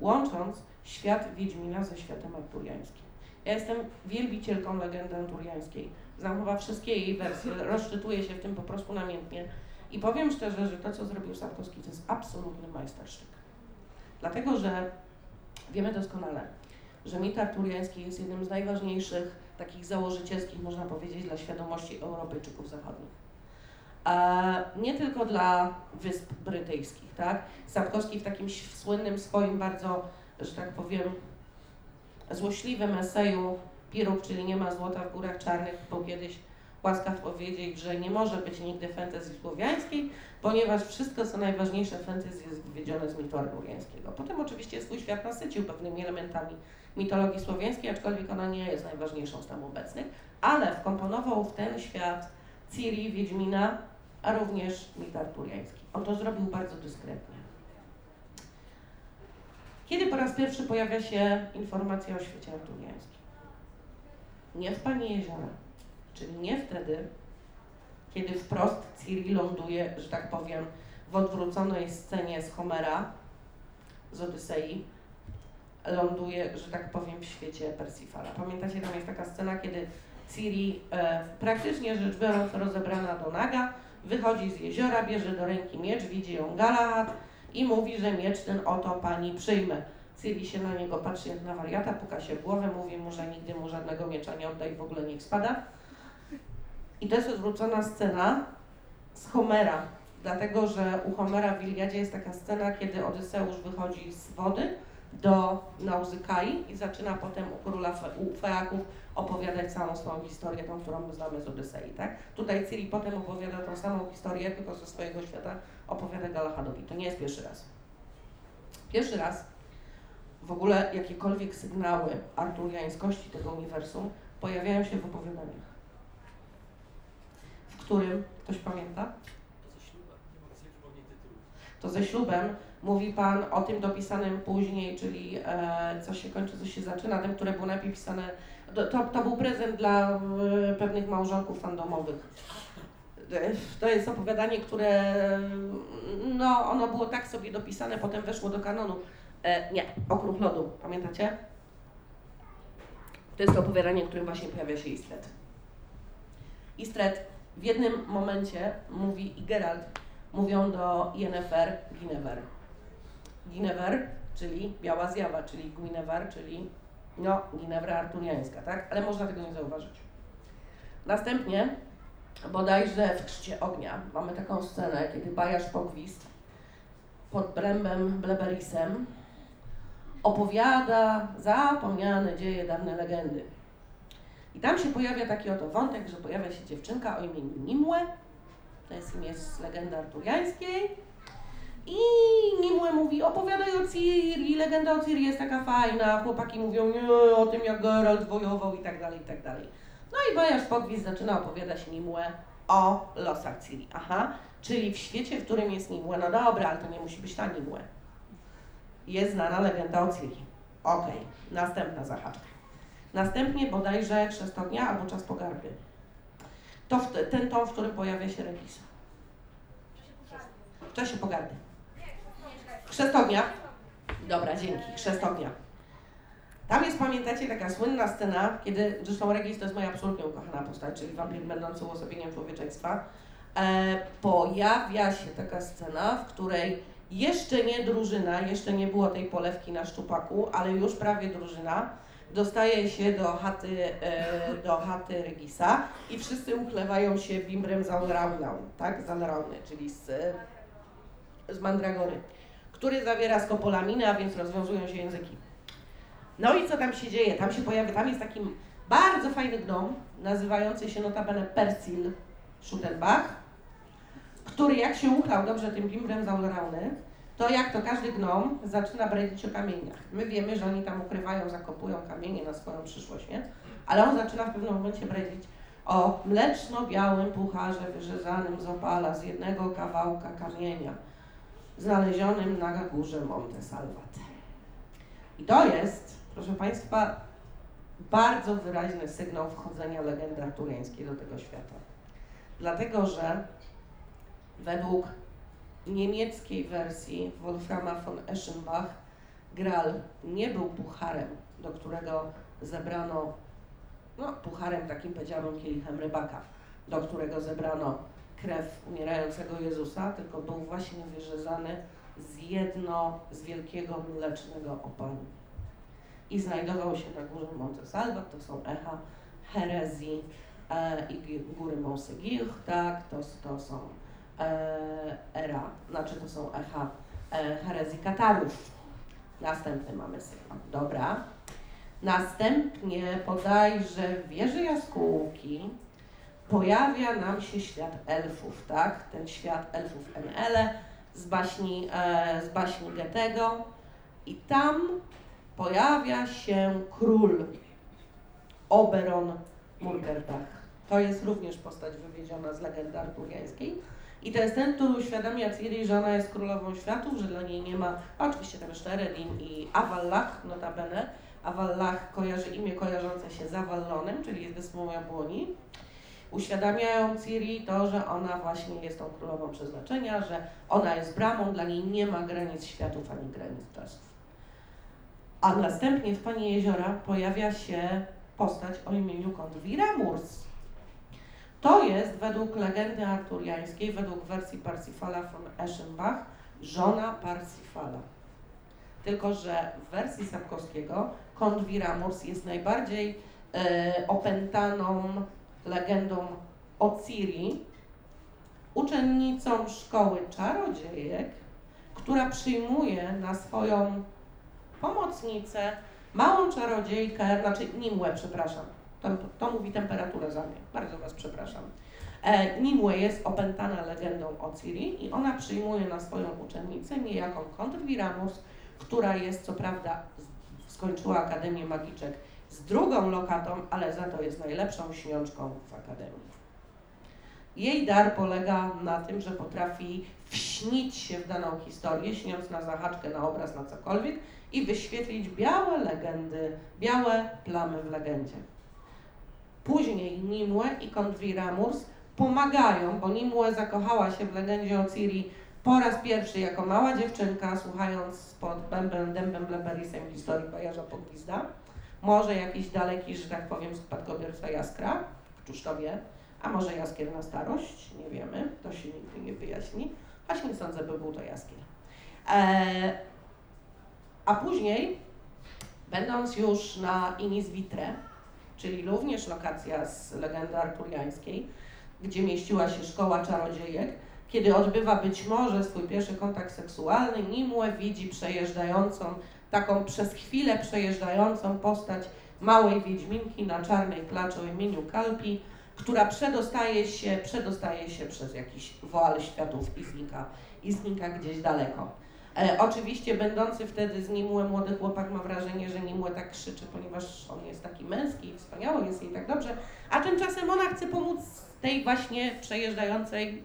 łącząc świat Wiedźmina ze światem arturiańskim. Ja jestem wielbicielką legendy arturiańskiej. Znam chyba wszystkie jej wersje, rozczytuję się w tym po prostu namiętnie. I powiem szczerze, że to, co zrobił Sapkowski, to jest absolutny majstersztyk. Dlatego, że wiemy doskonale, że mit arturiański jest jednym z najważniejszych, takich założycielskich, można powiedzieć, dla świadomości Europejczyków zachodnich. Nie tylko dla Wysp Brytyjskich, tak? Sapkowski w takim słynnym swoim bardzo, że tak powiem, złośliwym eseju Piruk, czyli nie ma złota w górach czarnych, był kiedyś łaskaw powiedzieć, że nie może być nigdy fantazji słowiańskiej, ponieważ wszystko, co najważniejsze w fantazji jest wywiedzione z mitu arturiańskiego. Potem oczywiście swój świat nasycił pewnymi elementami mitologii słowiańskiej, aczkolwiek ona nie jest najważniejszą z tam obecnych, ale wkomponował w ten świat Ciri, Wiedźmina, a również mit arturiański. On to zrobił bardzo dyskretnie. Kiedy po raz pierwszy pojawia się informacja o świecie arturiańskim? Nie w Pani Jeziora, czyli nie wtedy, kiedy wprost Ciri ląduje, że tak powiem, w odwróconej scenie z Homera, z Odysei, ląduje, że tak powiem, w świecie Persifala. Pamiętacie, tam jest taka scena, kiedy Ciri e, praktycznie rzecz biorąc rozebrana do naga, wychodzi z jeziora, bierze do ręki miecz, widzi ją Galahad i mówi, że miecz ten oto pani przyjmę. Ciri się na niego patrzy jak na wariata, puka się w głowę, mówi mu, że nigdy mu żadnego miecza nie oddaj, w ogóle niech spada. I to jest odwrócona scena z Homera, dlatego że u Homera w Iliadzie jest taka scena, kiedy Odyseusz wychodzi z wody do Nauzykai i zaczyna potem u króla Fe, u Feaków opowiadać całą swoją historię, tą, którą my znamy z Odysei, tak? Tutaj Ciri potem opowiada tą samą historię, tylko ze swojego świata opowiada Galahadowi. To nie jest pierwszy raz. Pierwszy raz w ogóle jakiekolwiek sygnały arturiańskości tego uniwersum pojawiają się w opowiadaniach. Którym, ktoś pamięta? To ze ślubem mówi Pan o tym dopisanym później, czyli e, co się kończy, co się zaczyna, tym, które było najpierw pisane. To, to był prezent dla e, pewnych małżonków fandomowych. E, to jest opowiadanie, które no, ono było tak sobie dopisane, potem weszło do kanonu. E, nie, Okrug Lodu, pamiętacie? To jest to opowiadanie, w którym właśnie pojawia się Istred. Istred w jednym momencie mówi i Geralt mówią do Yennefer Guinevere. Guinevere, czyli biała zjawa, czyli Guinevere, czyli no, Ginewra arturiańska, tak? Ale można tego nie zauważyć. Następnie, bodajże w Chrzcie Ognia, mamy taką scenę, kiedy Bajasz Pogwist pod Brembem Bleberisem opowiada zapomniane dzieje, dawne legendy. I tam się pojawia taki oto wątek, że pojawia się dziewczynka o imieniu Nimue, to jest imię z legendy arturiańskiej, i Nimue mówi, opowiadaj o Ciri, legenda o Ciri jest taka fajna, chłopaki mówią o tym jak Geralt wojował i tak dalej, i tak dalej. No i Bajasz Pogwizd zaczyna opowiadać Nimue o losach Ciri. Aha, czyli w świecie, w którym jest Nimue, no dobra, ale to nie musi być ta Nimue. Jest znana legenda o Ciri. Okej, okay. następna zahaczka. Następnie bodajże Chrzest Ognia albo Czas Pogardy. To ten tom, w którym pojawia się Regisa. W czasie pogardy. Chrzest ognia. Dobra, dzięki. Chrzest ognia. Tam jest, pamiętacie, taka słynna scena, kiedy, zresztą Regis to jest moja absolutnie ukochana postać, czyli wampir będący uosobieniem człowieczeństwa. E, pojawia się taka scena, w której jeszcze nie drużyna, jeszcze nie było tej polewki na szczupaku, ale już prawie drużyna, dostaje się do chaty, e, do chaty Regisa i wszyscy uchlewają się bimbrem z tak, z czyli z, z Mandragory, który zawiera skopolaminy, a więc rozwiązują się języki. No i co tam się dzieje? Tam się pojawia, tam jest taki bardzo fajny gnom, nazywający się notabene Persil Schuttenbach, który jak się uchlał dobrze tym bimbrem z to jak to każdy gnom zaczyna bredzić o kamieniach. My wiemy, że oni tam ukrywają, zakopują kamienie na swoją przyszłość, nie? Ale on zaczyna w pewnym momencie bredzić o mleczno-białym pucharze wyrzezanym z opala z jednego kawałka kamienia znalezionym na górze Monte Salvat. I to jest, proszę Państwa, bardzo wyraźny sygnał wchodzenia legendy arturiańskiej do tego świata. Dlatego, że według niemieckiej wersji Wolframa von Eschenbach Gral nie był pucharem, do którego zebrano, no pucharem takim powiedziałabym kielichem rybaka, do którego zebrano krew umierającego Jezusa, tylko był właśnie wyrzezany z jedno, z wielkiego mlecznego opalu. I znajdował się na górze Monte Salvat, to są echa herezji e, i góry Monsegir, tak, to, to są era, znaczy to są echa e, herezji Katarów. Następny mamy sygnał. Dobra. Następnie bodajże w wieży jaskółki pojawia nam się świat elfów, tak? Ten świat elfów NL z baśni, e, z baśni Goethego i tam pojawia się król Oberon Murgerdach. To jest również postać wywiedziona z legendy arturiańskiej. I to ten, który uświadamia Ciri, że ona jest królową światów, że dla niej nie ma, oczywiście tam jeszcze Eredin i Avallach notabene. Avallach kojarzy imię kojarzące się z Avallonem, czyli jest wyspą Jabłoni. Uświadamiają Ciri to, że ona właśnie jest tą królową przeznaczenia, że ona jest bramą, dla niej nie ma granic światów ani granic czasów. A następnie w Pani Jeziora pojawia się postać o imieniu Kondwira Murs to jest według legendy arturiańskiej, według wersji Parsifala von Eschenbach, żona Parsifala. Tylko, że w wersji Sapkowskiego Kont Viramurs jest najbardziej e, opętaną legendą o Ciri, uczennicą szkoły czarodziejek, która przyjmuje na swoją pomocnicę małą czarodziejkę, znaczy Nimłę, przepraszam, to, to mówi temperaturę za mnie. Bardzo Was przepraszam. E, Nimue jest opętana legendą o Ciri i ona przyjmuje na swoją uczennicę niejaką Kontrviramus, która jest co prawda, skończyła Akademię Magiczek z drugą lokatą, ale za to jest najlepszą śniączką w Akademii. Jej dar polega na tym, że potrafi wśnić się w daną historię, śniąc na zahaczkę, na obraz, na cokolwiek i wyświetlić białe legendy, białe plamy w legendzie. Później Nimue i Konwiramurs pomagają, bo Nimue zakochała się w legendzie o Ciri po raz pierwszy jako mała dziewczynka, słuchając pod bębem, dębem bleberisem historii Bajarza Pogwizda. Może jakiś daleki, że tak powiem, spadkobierca Jaskra, któż to wie, a może Jaskier na starość, nie wiemy, to się nigdy nie wyjaśni, choć nie sądzę, by był to Jaskier. Eee, a później, będąc już na Inis Vitre, czyli również lokacja z legendy arturiańskiej, gdzie mieściła się szkoła czarodziejek, kiedy odbywa być może swój pierwszy kontakt seksualny, Nimue widzi przejeżdżającą, taką przez chwilę przejeżdżającą postać małej wiedźminki na czarnej klaczy o imieniu Kalpi, która przedostaje się, przedostaje się przez jakiś woal światów i znika, i znika gdzieś daleko. E, oczywiście będący wtedy z Nimue młody chłopak ma wrażenie, że Nimue tak krzyczy, ponieważ on jest taki męski i wspaniały, jest jej tak dobrze, a tymczasem ona chce pomóc tej właśnie przejeżdżającej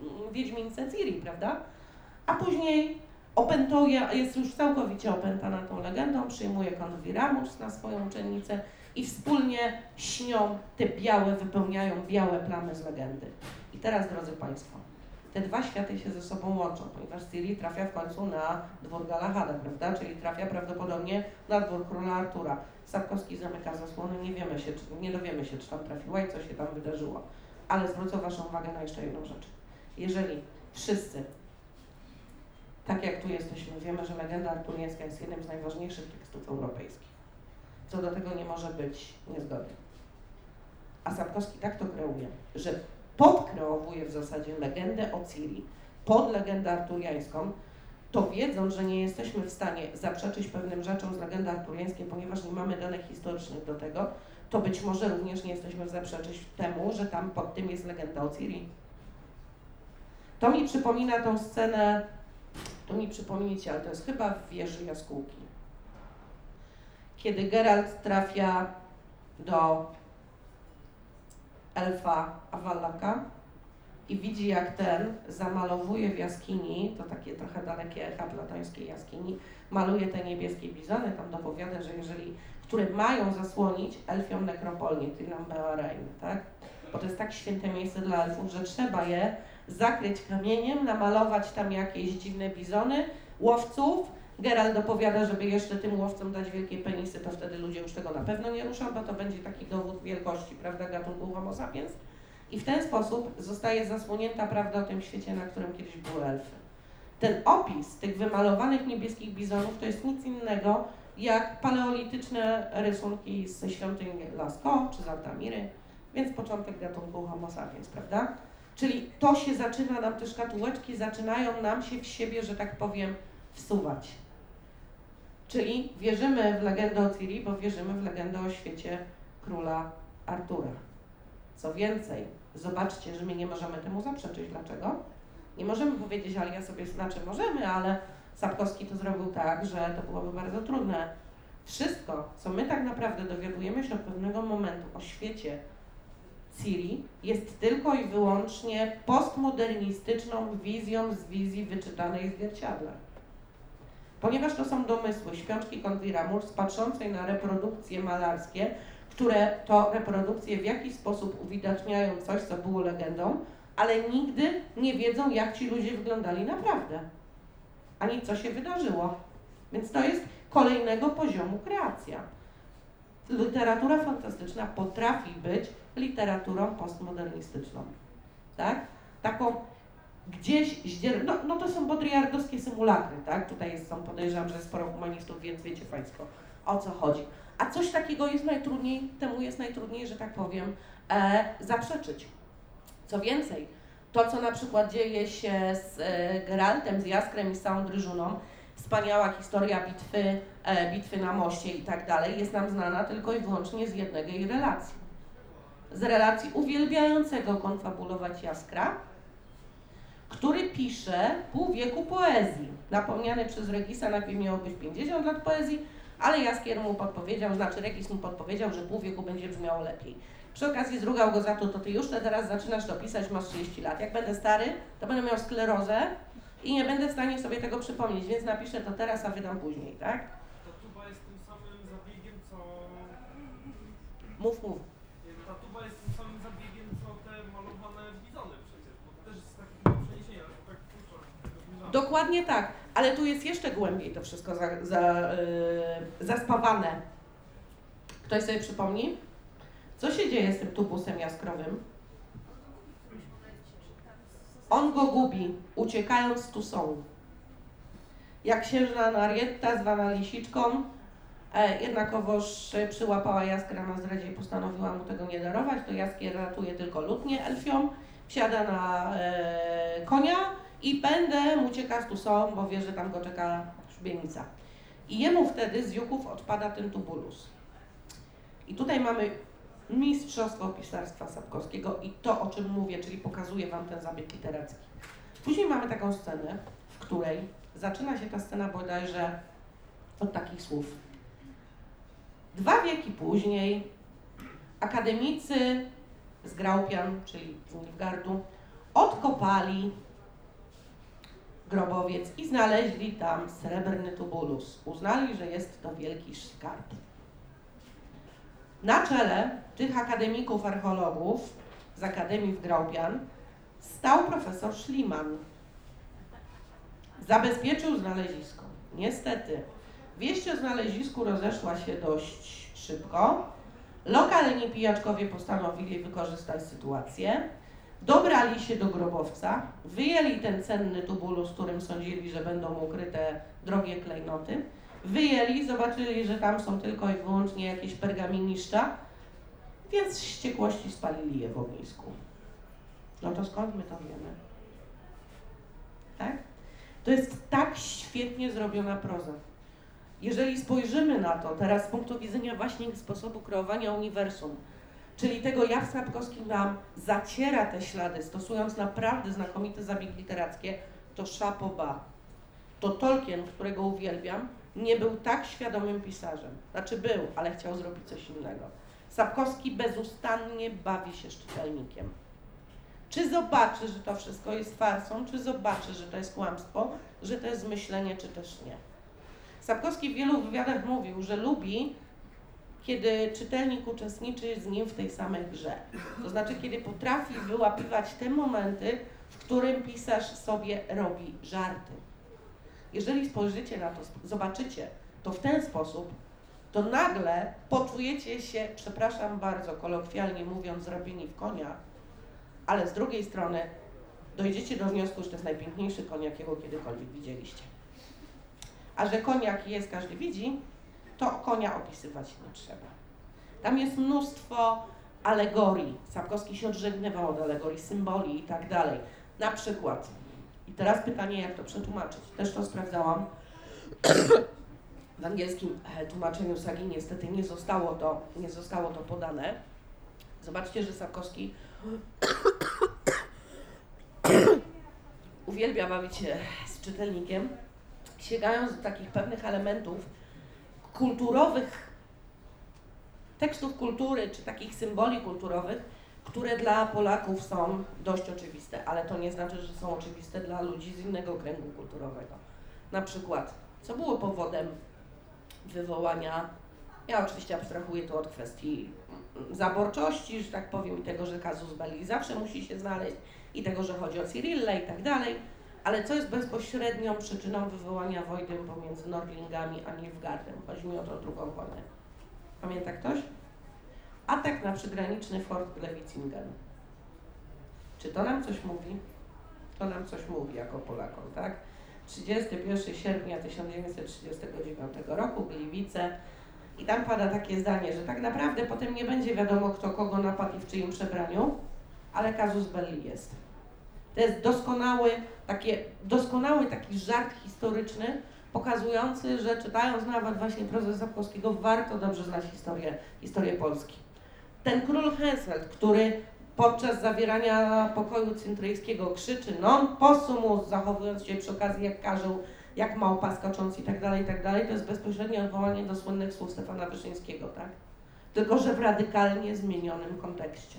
mm, Wiedźmince Ciri, prawda? A później opętuje, jest już całkowicie opętana tą legendą, przyjmuje Konwiramus na swoją uczennicę i wspólnie śnią te białe, wypełniają białe plamy z legendy. I teraz, drodzy Państwo, te dwa światy się ze sobą łączą, ponieważ Ciri trafia w końcu na dwór Galahada, prawda? Czyli trafia prawdopodobnie na dwór króla Artura. Sapkowski zamyka zasłony, nie wiemy się, czy, nie dowiemy się, czy tam trafiła i co się tam wydarzyło. Ale zwrócę Waszą uwagę na jeszcze jedną rzecz. Jeżeli wszyscy tak jak tu jesteśmy, wiemy, że legenda arturiańska jest jednym z najważniejszych tekstów europejskich. Co do tego nie może być niezgody. A Sapkowski tak to kreuje, że podkreowuje w zasadzie legendę o Ciri pod legendę arturiańską, to wiedząc, że nie jesteśmy w stanie zaprzeczyć pewnym rzeczom z legendy arturiańskiej, ponieważ nie mamy danych historycznych do tego, to być może również nie jesteśmy w zaprzeczyć temu, że tam pod tym jest legenda o Ciri. To mi przypomina tą scenę, to mi przypomnicie, ale to jest chyba w wieży jaskółki. Kiedy Geralt trafia do elfa Awalaka i widzi jak ten zamalowuje w jaskini, to takie trochę dalekie echa platońskiej jaskini, maluje te niebieskie bizony, tam dopowiada, że jeżeli, które mają zasłonić elfią nekropolię, Tinam Beorein, tak? Bo to jest tak święte miejsce dla elfów, że trzeba je zakryć kamieniem, namalować tam jakieś dziwne bizony, łowców. Geralt dopowiada, żeby jeszcze tym łowcom dać wielkie penisy, to wtedy ludzie już tego na pewno nie ruszą, bo to będzie taki dowód wielkości, prawda, gatunku homo sapiens. I w ten sposób zostaje zasłonięta prawda o tym świecie, na którym kiedyś były elfy. Ten opis tych wymalowanych niebieskich bizonów to jest nic innego jak paleolityczne rysunki ze świątyń Lascaux czy z Altamiry, więc początek gatunku homo sapiens, prawda? Czyli to się zaczyna nam, te szkatułeczki zaczynają nam się w siebie, że tak powiem, wsuwać. Czyli wierzymy w legendę o Ciri, bo wierzymy w legendę o świecie króla Artura. Co więcej, zobaczcie, że my nie możemy temu zaprzeczyć. Dlaczego? Nie możemy powiedzieć, ale ja sobie, znaczy możemy, ale Sapkowski to zrobił tak, że to byłoby bardzo trudne. Wszystko, co my tak naprawdę dowiadujemy się od pewnego momentu o świecie Ciri, jest tylko i wyłącznie postmodernistyczną wizją z wizji wyczytanej w zwierciadle. Ponieważ to są domysły śpiączki Convira patrzącej na reprodukcje malarskie, które to reprodukcje w jakiś sposób uwidaczniają coś, co było legendą, ale nigdy nie wiedzą, jak ci ludzie wyglądali naprawdę, ani co się wydarzyło. Więc to jest kolejnego poziomu kreacja. Literatura fantastyczna potrafi być literaturą postmodernistyczną. Tak? Taką gdzieś zdzier... no, no to są bodriardowskie symulakry, tak? Tutaj jest, są, podejrzewam, że sporo humanistów, więc wiecie Państwo, o co chodzi. A coś takiego jest najtrudniej, temu jest najtrudniej, że tak powiem, e, zaprzeczyć. Co więcej, to co na przykład dzieje się z e, Geraltem, z Jaskrem i z całą Dryżuną, wspaniała historia bitwy, e, bitwy na moście i tak dalej, jest nam znana tylko i wyłącznie z jednej relacji. Z relacji uwielbiającego konfabulować Jaskra, który pisze pół wieku poezji. Napomniany przez Regisa najpierw miało być 50 lat poezji, ale Jaskier mu podpowiedział, znaczy Regis mu podpowiedział, że pół wieku będzie brzmiało lepiej. Przy okazji zrugał go za to, to ty już te teraz zaczynasz to pisać, masz 30 lat. Jak będę stary, to będę miał sklerozę i nie będę w stanie sobie tego przypomnieć, więc napiszę to teraz, a wydam później, tak? Ta tuba jest tym samym zabiegiem, co... Mów, mów. Ta tuba jest tym samym zabiegiem, co te malowane bizony przecież, bo to też jest takie przeniesienie, ale tak kurczę, tego zbliżamy. Dokładnie tak, ale tu jest jeszcze głębiej to wszystko za, za, yy, zaspawane. Ktoś sobie przypomni? Co się dzieje z tym tubusem jaskrowym? On go gubi, uciekając tu są. Jak księżna Narietta, zwana Lisiczką, e, jednakowoż przyłapała Jaskra na zdradzie i postanowiła mu tego nie darować, to Jaskier ratuje tylko lutnię elfią, wsiada na e, konia i pędem ucieka z Tusą, bo wie, że tam go czeka szubienica. I jemu wtedy z juków odpada ten tubulus. I tutaj mamy mistrzostwo pisarstwa Sapkowskiego i to, o czym mówię, czyli pokazuję Wam ten zabieg literacki. Później mamy taką scenę, w której zaczyna się ta scena bodajże od takich słów. Dwa wieki później akademicy z Graupian, czyli z Nilfgardu, odkopali grobowiec i znaleźli tam srebrny tubulus. Uznali, że jest to wielki skarb. Na czele tych akademików archeologów z Akademii w Graubian stał profesor Schliemann. Zabezpieczył znalezisko. Niestety, wieść o znalezisku rozeszła się dość szybko. Lokalni pijaczkowie postanowili wykorzystać sytuację. Dobrali się do grobowca, wyjęli ten cenny tubulus, którym sądzili, że będą ukryte drogie klejnoty, wyjęli, zobaczyli, że tam są tylko i wyłącznie jakieś pergaminiszcza, więc z wściekłości spalili je w ognisku. No to skąd my to wiemy? Tak? To jest tak świetnie zrobiona proza. Jeżeli spojrzymy na to teraz z punktu widzenia właśnie sposobu kreowania uniwersum, czyli tego jak Sapkowski nam zaciera te ślady, stosując naprawdę znakomite zabiegi literackie, to szapoba. To Tolkien, którego uwielbiam, nie był tak świadomym pisarzem. Znaczy był, ale chciał zrobić coś innego. Sapkowski bezustannie bawi się z czytelnikiem. Czy zobaczy, że to wszystko jest farsą, czy zobaczy, że to jest kłamstwo, że to jest zmyślenie, czy też nie. Sapkowski w wielu wywiadach mówił, że lubi, kiedy czytelnik uczestniczy z nim w tej samej grze. To znaczy, kiedy potrafi wyłapywać te momenty, w którym pisarz sobie robi żarty. Jeżeli spojrzycie na to, zobaczycie to w ten sposób, to nagle poczujecie się, przepraszam bardzo, kolokwialnie mówiąc, zrobieni w konia, ale z drugiej strony dojdziecie do wniosku, że to jest najpiękniejszy koń, jakiego kiedykolwiek widzieliście. A że koniak jest, każdy widzi, to konia opisywać nie trzeba. Tam jest mnóstwo alegorii. Sapkowski się odżegnywał od alegorii, symboli i tak dalej. Na przykład, i teraz pytanie, jak to przetłumaczyć. Też to sprawdzałam. W angielskim e, tłumaczeniu sagi niestety nie zostało to, nie zostało to podane. Zobaczcie, że Sapkowski *coughs* uwielbia bawić się z czytelnikiem, sięgając do takich pewnych elementów kulturowych, tekstów kultury, czy takich symboli kulturowych, które dla Polaków są dość oczywiste, ale to nie znaczy, że są oczywiste dla ludzi z innego kręgu kulturowego. Na przykład, co było powodem wywołania, ja oczywiście abstrahuję tu od kwestii zaborczości, że tak powiem, i tego, że kazus belli zawsze musi się znaleźć, i tego, że chodzi o Cyrillę i tak dalej, ale co jest bezpośrednią przyczyną wywołania wojny pomiędzy Norlingami a Nilfgaardem? Chodzi mi o tą drugą wojnę. Pamięta ktoś? Atak na przygraniczny fort Lewicingen. Czy to nam coś mówi? To nam coś mówi jako Polakom, tak? 31 sierpnia 1939 roku, Gliwice, i tam pada takie zdanie, że tak naprawdę potem nie będzie wiadomo, kto kogo napadł i w czyim przebraniu, ale kazus belli jest. To jest doskonały, takie, doskonały taki żart historyczny, pokazujący, że czytając nawet właśnie prozę Sapkowskiego, warto dobrze znać historię, historię Polski. Ten król Henselt, który podczas zawierania pokoju cyntryjskiego krzyczy non possumus, zachowując się przy okazji jak karzeł jak małpa skacząc i tak dalej, i tak dalej, to jest bezpośrednie odwołanie do słynnych słów Stefana Wyszyńskiego, tak? Tylko, że w radykalnie zmienionym kontekście.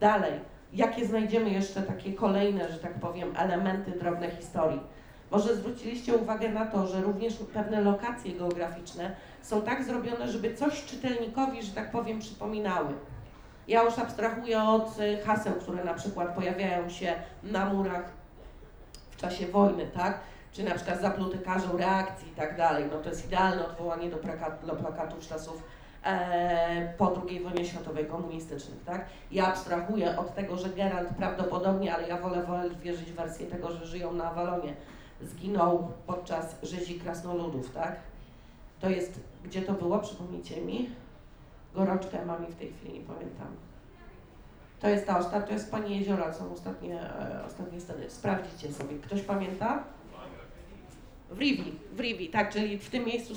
Dalej, jakie znajdziemy jeszcze takie kolejne, że tak powiem, elementy drobnej historii? Może zwróciliście uwagę na to, że również pewne lokacje geograficzne są tak zrobione, żeby coś czytelnikowi, że tak powiem, przypominały. Ja już abstrahuję od y, haseł, które na przykład pojawiają się na murach w czasie wojny, tak? czy na przykład zapluty każą reakcji i tak dalej, no to jest idealne odwołanie do, plakat, do plakatów czasów po II wojnie światowej komunistycznych, tak? Ja abstrahuję od tego, że Geralt prawdopodobnie, ale ja wolę, wolę wierzyć w wersję tego, że żyją na Awalonie, zginął podczas rzezi krasnoludów, tak? To jest, gdzie to było, przypomnijcie mi? Gorączkę mam i w tej chwili nie pamiętam. To jest ta ostatnia, to jest Pani Jeziora, są ostatnie, e, ostatnie sceny. Sprawdzicie sobie. Ktoś pamięta? W Rivi, w Rivi, tak, czyli w tym miejscu,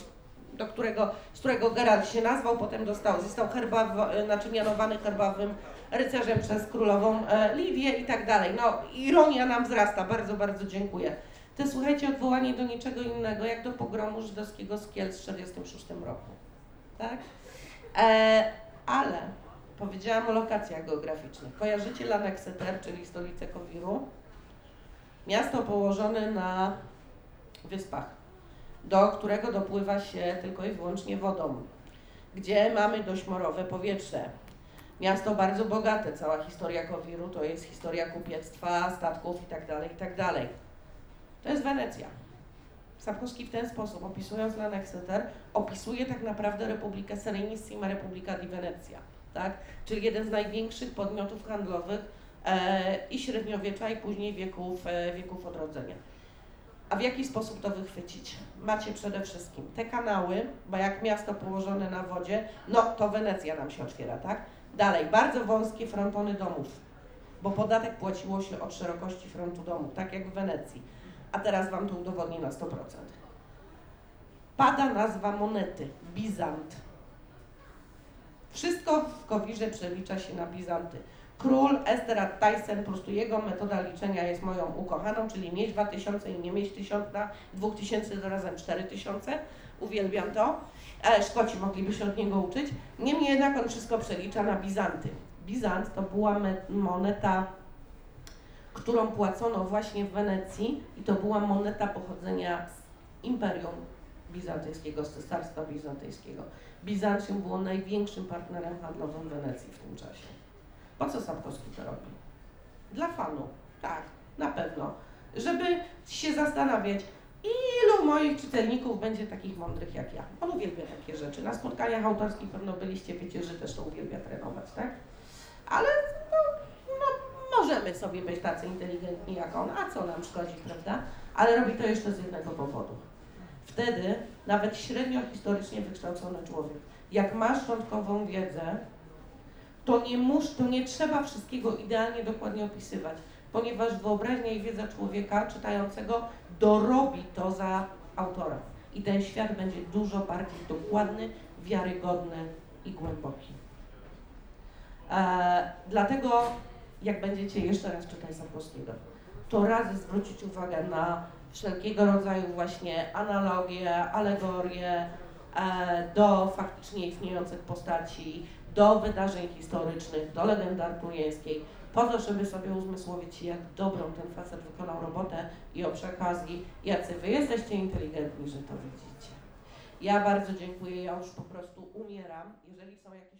do którego, z którego Geralt się nazwał, potem dostał, został herbaw, znaczy mianowany herbawym rycerzem przez królową e, Liwię i tak dalej. No, ironia nam wzrasta, bardzo, bardzo dziękuję. To słuchajcie, odwołanie do niczego innego, jak do pogromu żydowskiego z Kiel z 1946 roku. Tak? E, ale powiedziałam o lokacjach geograficznych. Kojarzycie Lanexeter, czyli stolicę Kowiru? Miasto położone na wyspach, do którego dopływa się tylko i wyłącznie wodą, gdzie mamy dość morowe powietrze. Miasto bardzo bogate, cała historia Kowiru to jest historia kupiectwa, statków itd., tak itd. Tak to jest Wenecja. Sapkowski w ten sposób, opisując Lanexeter, opisuje tak naprawdę Republikę Serenissima Republika di Venezia, tak? czyli jeden z największych podmiotów handlowych e, i średniowiecza, i później wieków, e, wieków odrodzenia. A w jaki sposób to wychwycić? Macie przede wszystkim te kanały, bo jak miasto położone na wodzie, no to Wenecja nam się otwiera, tak? Dalej, bardzo wąskie frontony domów, bo podatek płaciło się od szerokości frontu domu, tak jak w Wenecji. A teraz Wam to udowodnię na 100%. Pada nazwa monety, Bizant. Wszystko w Kowirze przelicza się na Bizanty. Król Esterat Tyson, po prostu jego metoda liczenia jest moją ukochaną, czyli mieć 2000 i nie mieć 1000 na 2000 to razem 4000. Uwielbiam to. E, Szkoci mogliby się od niego uczyć. Niemniej jednak on wszystko przelicza na Bizanty. Bizant to była moneta, którą płacono właśnie w Wenecji i to była moneta pochodzenia z Imperium Bizantyjskiego, z Cesarstwa Bizantyjskiego. Bizancjum było największym partnerem handlowym Wenecji w tym czasie. Po co Sapkowski to robi? Dla fanu, tak, na pewno. Żeby się zastanawiać, ilu moich czytelników będzie takich mądrych jak ja. On uwielbia takie rzeczy. Na spotkaniach autorskich pewno byliście, wiecie, że też to uwielbia trenować, tak? Ale no, no, możemy sobie być tacy inteligentni jak on, a co nam szkodzi, prawda? Ale robi to jeszcze z jednego powodu. Wtedy nawet średnio historycznie wykształcony człowiek, jak ma szczątkową wiedzę, to nie, mus, to nie trzeba wszystkiego idealnie dokładnie opisywać, ponieważ wyobraźnia i wiedza człowieka czytającego dorobi to za autora. I ten świat będzie dużo bardziej dokładny, wiarygodny i głęboki. E, dlatego, jak będziecie jeszcze raz czytać Sapkowskiego, to razy zwrócić uwagę na wszelkiego rodzaju właśnie analogie, alegorie e, do faktycznie istniejących postaci, do wydarzeń historycznych, do legend arturiańskiej, po to, żeby sobie uzmysłowić, jak dobrą ten facet wykonał robotę i o przy okazji, jacy wy jesteście inteligentni, że to widzicie. Ja bardzo dziękuję, ja już po prostu umieram. Jeżeli są jakieś